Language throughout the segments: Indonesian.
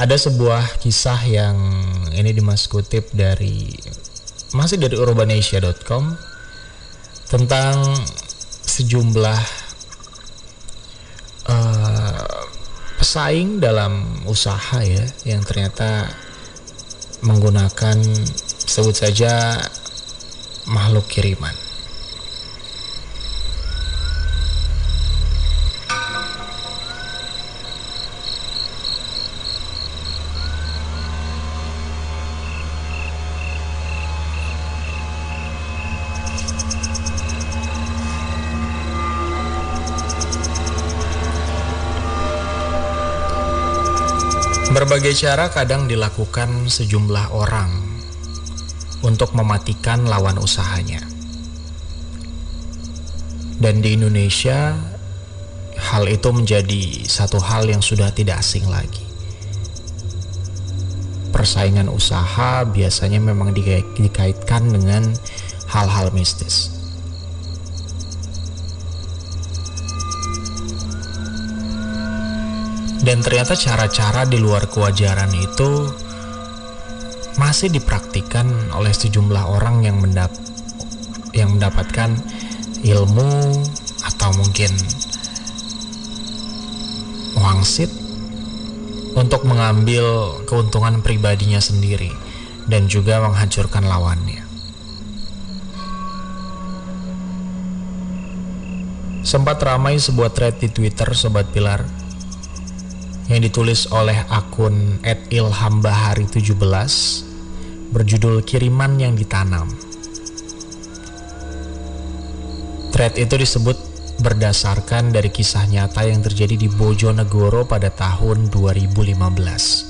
ada sebuah kisah yang ini dimas kutip dari masih dari urbanasia.com tentang sejumlah uh, pesaing dalam usaha ya yang ternyata menggunakan sebut saja makhluk kiriman. Berbagai cara kadang dilakukan sejumlah orang untuk mematikan lawan usahanya. Dan di Indonesia, hal itu menjadi satu hal yang sudah tidak asing lagi. Persaingan usaha biasanya memang dikaitkan dengan hal-hal mistis. Dan ternyata cara-cara di luar kewajaran itu masih dipraktikkan oleh sejumlah orang yang mendap yang mendapatkan ilmu atau mungkin wangsit untuk mengambil keuntungan pribadinya sendiri dan juga menghancurkan lawannya. Sempat ramai sebuah thread di Twitter Sobat Pilar yang ditulis oleh akun @ilhambahari17 berjudul Kiriman yang Ditanam. Thread itu disebut berdasarkan dari kisah nyata yang terjadi di Bojonegoro pada tahun 2015.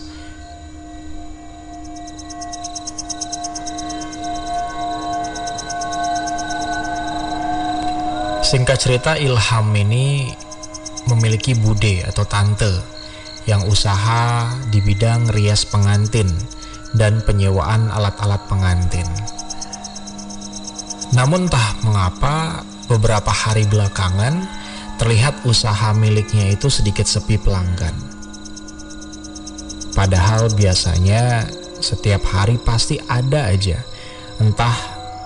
Singkat cerita Ilham ini memiliki bude atau tante yang usaha di bidang rias pengantin dan penyewaan alat-alat pengantin. Namun entah mengapa beberapa hari belakangan terlihat usaha miliknya itu sedikit sepi pelanggan. Padahal biasanya setiap hari pasti ada aja entah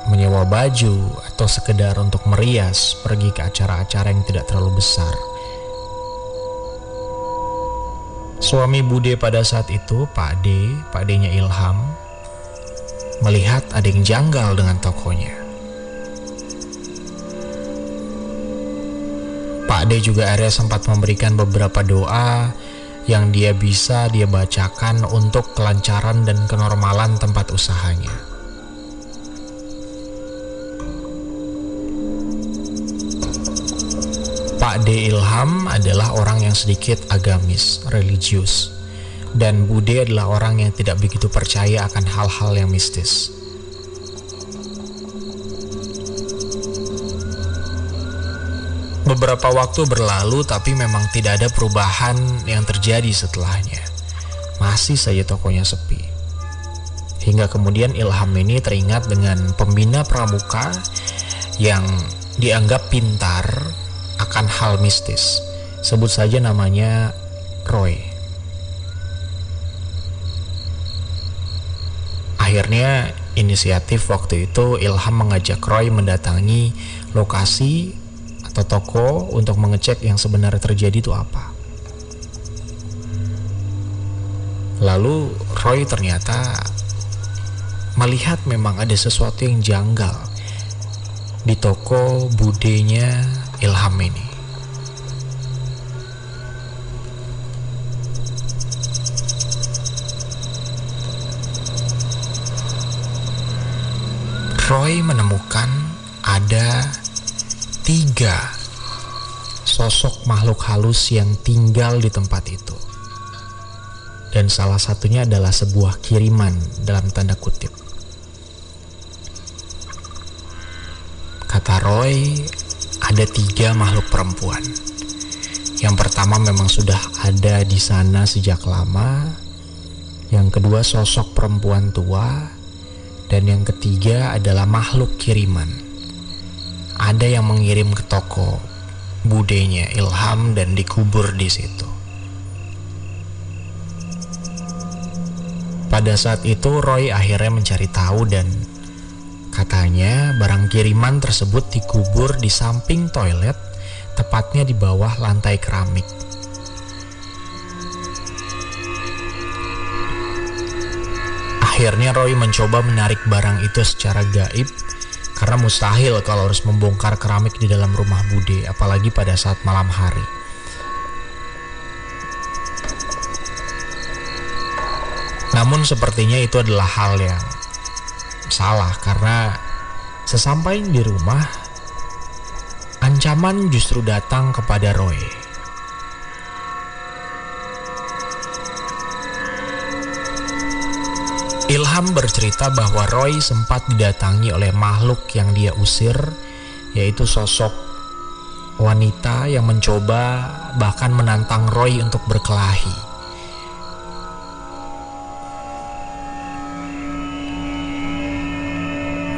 menyewa baju atau sekedar untuk merias pergi ke acara-acara yang tidak terlalu besar Suami Bude pada saat itu, Pak D, Pak D-nya Ilham, melihat ada yang janggal dengan tokonya. Pak D juga akhirnya sempat memberikan beberapa doa yang dia bisa dia bacakan untuk kelancaran dan kenormalan tempat usahanya. Pak D. Ilham adalah orang yang sedikit agamis, religius, dan Bude adalah orang yang tidak begitu percaya akan hal-hal yang mistis. Beberapa waktu berlalu, tapi memang tidak ada perubahan yang terjadi setelahnya. Masih saja tokonya sepi. Hingga kemudian Ilham ini teringat dengan pembina pramuka yang dianggap pintar akan hal mistis. Sebut saja namanya Roy. Akhirnya inisiatif waktu itu Ilham mengajak Roy mendatangi lokasi atau toko untuk mengecek yang sebenarnya terjadi itu apa. Lalu Roy ternyata melihat memang ada sesuatu yang janggal di toko budenya ilham ini. Roy menemukan ada tiga sosok makhluk halus yang tinggal di tempat itu. Dan salah satunya adalah sebuah kiriman dalam tanda kutip. Kata Roy, ada tiga makhluk perempuan. Yang pertama memang sudah ada di sana sejak lama. Yang kedua sosok perempuan tua. Dan yang ketiga adalah makhluk kiriman. Ada yang mengirim ke toko budenya Ilham dan dikubur di situ. Pada saat itu Roy akhirnya mencari tahu dan katanya barang kiriman tersebut dikubur di samping toilet, tepatnya di bawah lantai keramik. Akhirnya Roy mencoba menarik barang itu secara gaib karena mustahil kalau harus membongkar keramik di dalam rumah Bude, apalagi pada saat malam hari. Namun sepertinya itu adalah hal yang salah karena sesampai di rumah ancaman justru datang kepada Roy. Ilham bercerita bahwa Roy sempat didatangi oleh makhluk yang dia usir, yaitu sosok wanita yang mencoba bahkan menantang Roy untuk berkelahi.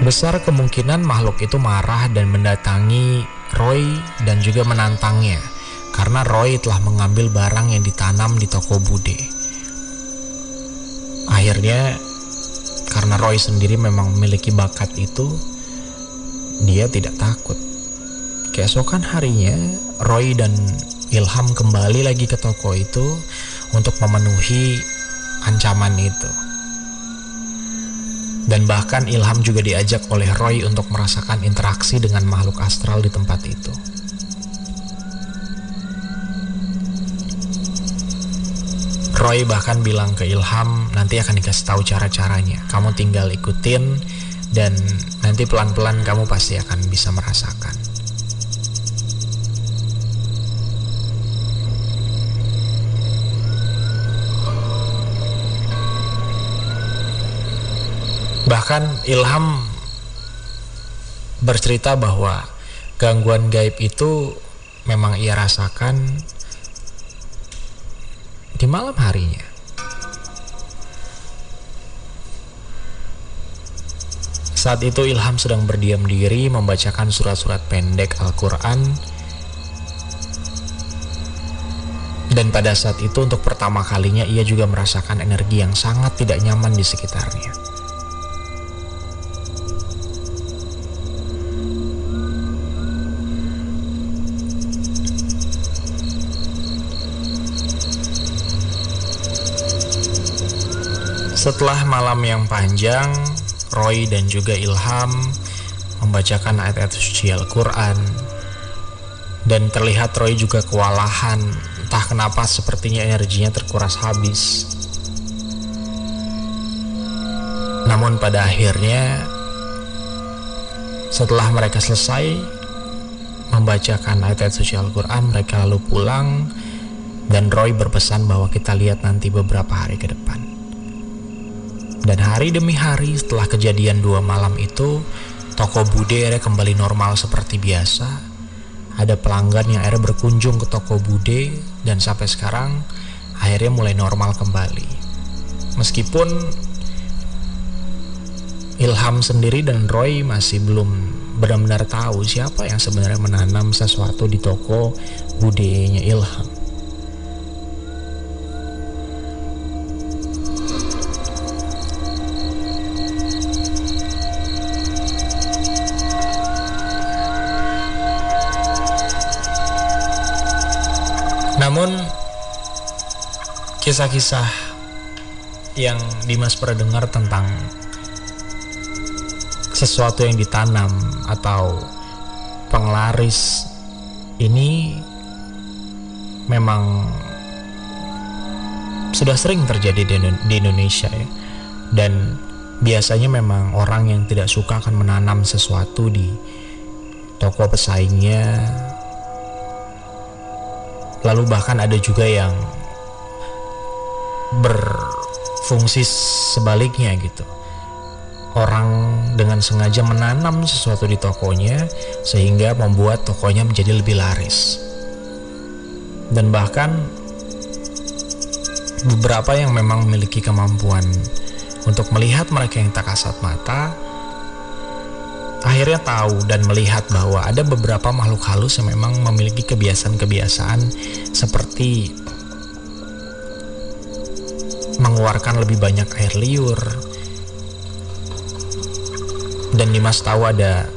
Besar kemungkinan makhluk itu marah dan mendatangi Roy dan juga menantangnya karena Roy telah mengambil barang yang ditanam di toko Bude. Akhirnya karena Roy sendiri memang memiliki bakat itu, dia tidak takut. Keesokan harinya, Roy dan Ilham kembali lagi ke toko itu untuk memenuhi ancaman itu. Dan bahkan Ilham juga diajak oleh Roy untuk merasakan interaksi dengan makhluk astral di tempat itu. Roy bahkan bilang ke Ilham nanti akan dikasih tahu cara-caranya. Kamu tinggal ikutin dan nanti pelan-pelan kamu pasti akan bisa merasakan. Bahkan Ilham bercerita bahwa gangguan gaib itu memang ia rasakan di malam harinya. Saat itu Ilham sedang berdiam diri membacakan surat-surat pendek Al-Quran Dan pada saat itu untuk pertama kalinya ia juga merasakan energi yang sangat tidak nyaman di sekitarnya Setelah malam yang panjang, Roy dan juga Ilham membacakan ayat-ayat suci Al-Quran. Dan terlihat Roy juga kewalahan entah kenapa sepertinya energinya terkuras habis. Namun pada akhirnya setelah mereka selesai membacakan ayat-ayat suci Al-Quran mereka lalu pulang dan Roy berpesan bahwa kita lihat nanti beberapa hari ke depan dan hari demi hari setelah kejadian dua malam itu, toko Bude akhirnya kembali normal seperti biasa. Ada pelanggan yang akhirnya berkunjung ke toko Bude dan sampai sekarang akhirnya mulai normal kembali. Meskipun Ilham sendiri dan Roy masih belum benar-benar tahu siapa yang sebenarnya menanam sesuatu di toko Bude-nya Ilham. Kisah-kisah yang Dimas pernah dengar tentang sesuatu yang ditanam atau penglaris ini memang sudah sering terjadi di Indonesia ya. Dan biasanya memang orang yang tidak suka akan menanam sesuatu di toko pesaingnya. Lalu bahkan ada juga yang berfungsi sebaliknya gitu. Orang dengan sengaja menanam sesuatu di tokonya sehingga membuat tokonya menjadi lebih laris. Dan bahkan beberapa yang memang memiliki kemampuan untuk melihat mereka yang tak kasat mata akhirnya tahu dan melihat bahwa ada beberapa makhluk halus yang memang memiliki kebiasaan-kebiasaan seperti mengeluarkan lebih banyak air liur. Dan Dimas tahu ada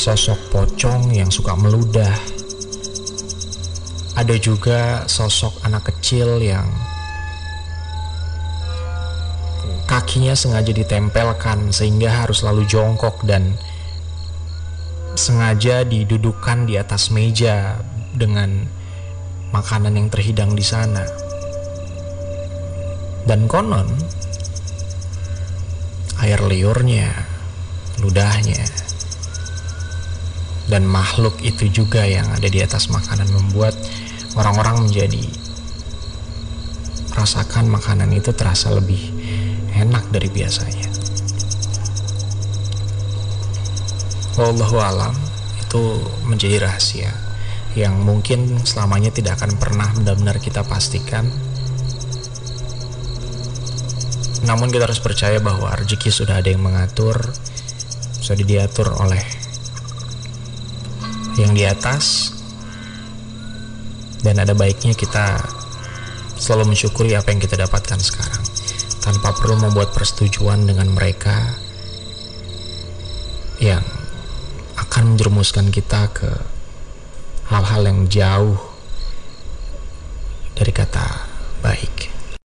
sosok pocong yang suka meludah. Ada juga sosok anak kecil yang kakinya sengaja ditempelkan sehingga harus selalu jongkok dan sengaja didudukan di atas meja dengan makanan yang terhidang di sana. Dan konon air liurnya, ludahnya, dan makhluk itu juga yang ada di atas makanan membuat orang-orang menjadi rasakan makanan itu terasa lebih enak dari biasanya. Wallahu alam itu menjadi rahasia yang mungkin selamanya tidak akan pernah benar-benar kita pastikan namun kita harus percaya bahwa rezeki sudah ada yang mengatur, sudah diatur oleh yang di atas, dan ada baiknya kita selalu mensyukuri apa yang kita dapatkan sekarang, tanpa perlu membuat persetujuan dengan mereka yang akan menjerumuskan kita ke hal-hal yang jauh